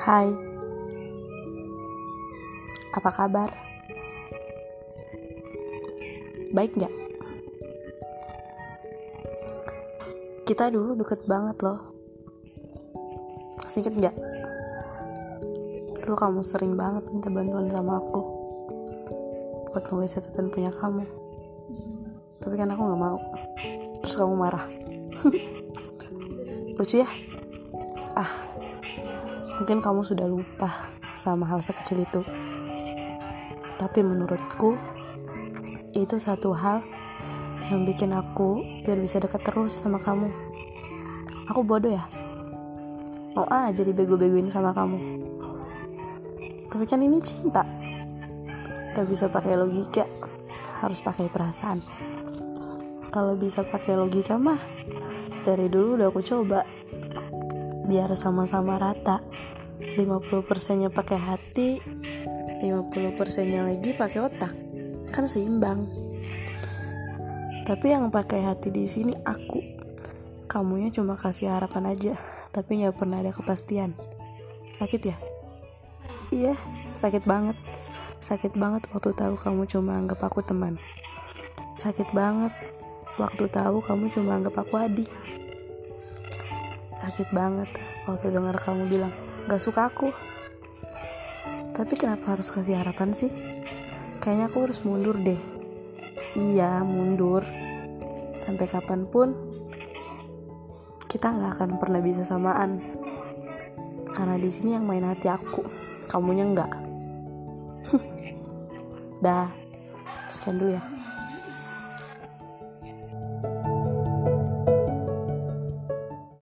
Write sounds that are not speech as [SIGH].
Hai, apa kabar? Baik gak? Kita dulu deket banget loh. Masih inget gak? Dulu kamu sering banget minta bantuan sama aku buat nulis catatan punya kamu. Tapi kan aku gak mau. Terus kamu marah. [LAUGHS] Lucu ya? Ah, mungkin kamu sudah lupa sama hal sekecil itu. Tapi menurutku, itu satu hal yang bikin aku biar bisa dekat terus sama kamu. Aku bodoh ya? Mau aja dibego-begoin sama kamu. Tapi kan ini cinta. Gak bisa pakai logika, harus pakai perasaan. Kalau bisa pakai logika mah, dari dulu udah aku coba. Biar sama-sama rata. 50 persennya pakai hati, 50 persennya lagi pakai otak. Kan seimbang. Tapi yang pakai hati di sini aku. Kamunya cuma kasih harapan aja, tapi nggak pernah ada kepastian. Sakit ya? Iya, sakit banget. Sakit banget waktu tahu kamu cuma anggap aku teman. Sakit banget waktu tahu kamu cuma anggap aku adik. Sakit banget waktu dengar kamu bilang gak suka aku. Tapi kenapa harus kasih harapan sih? Kayaknya aku harus mundur deh. Iya, mundur. Sampai kapan pun kita nggak akan pernah bisa samaan. Karena di sini yang main hati aku, kamunya nggak. [LAUGHS] Dah, sekian dulu ya.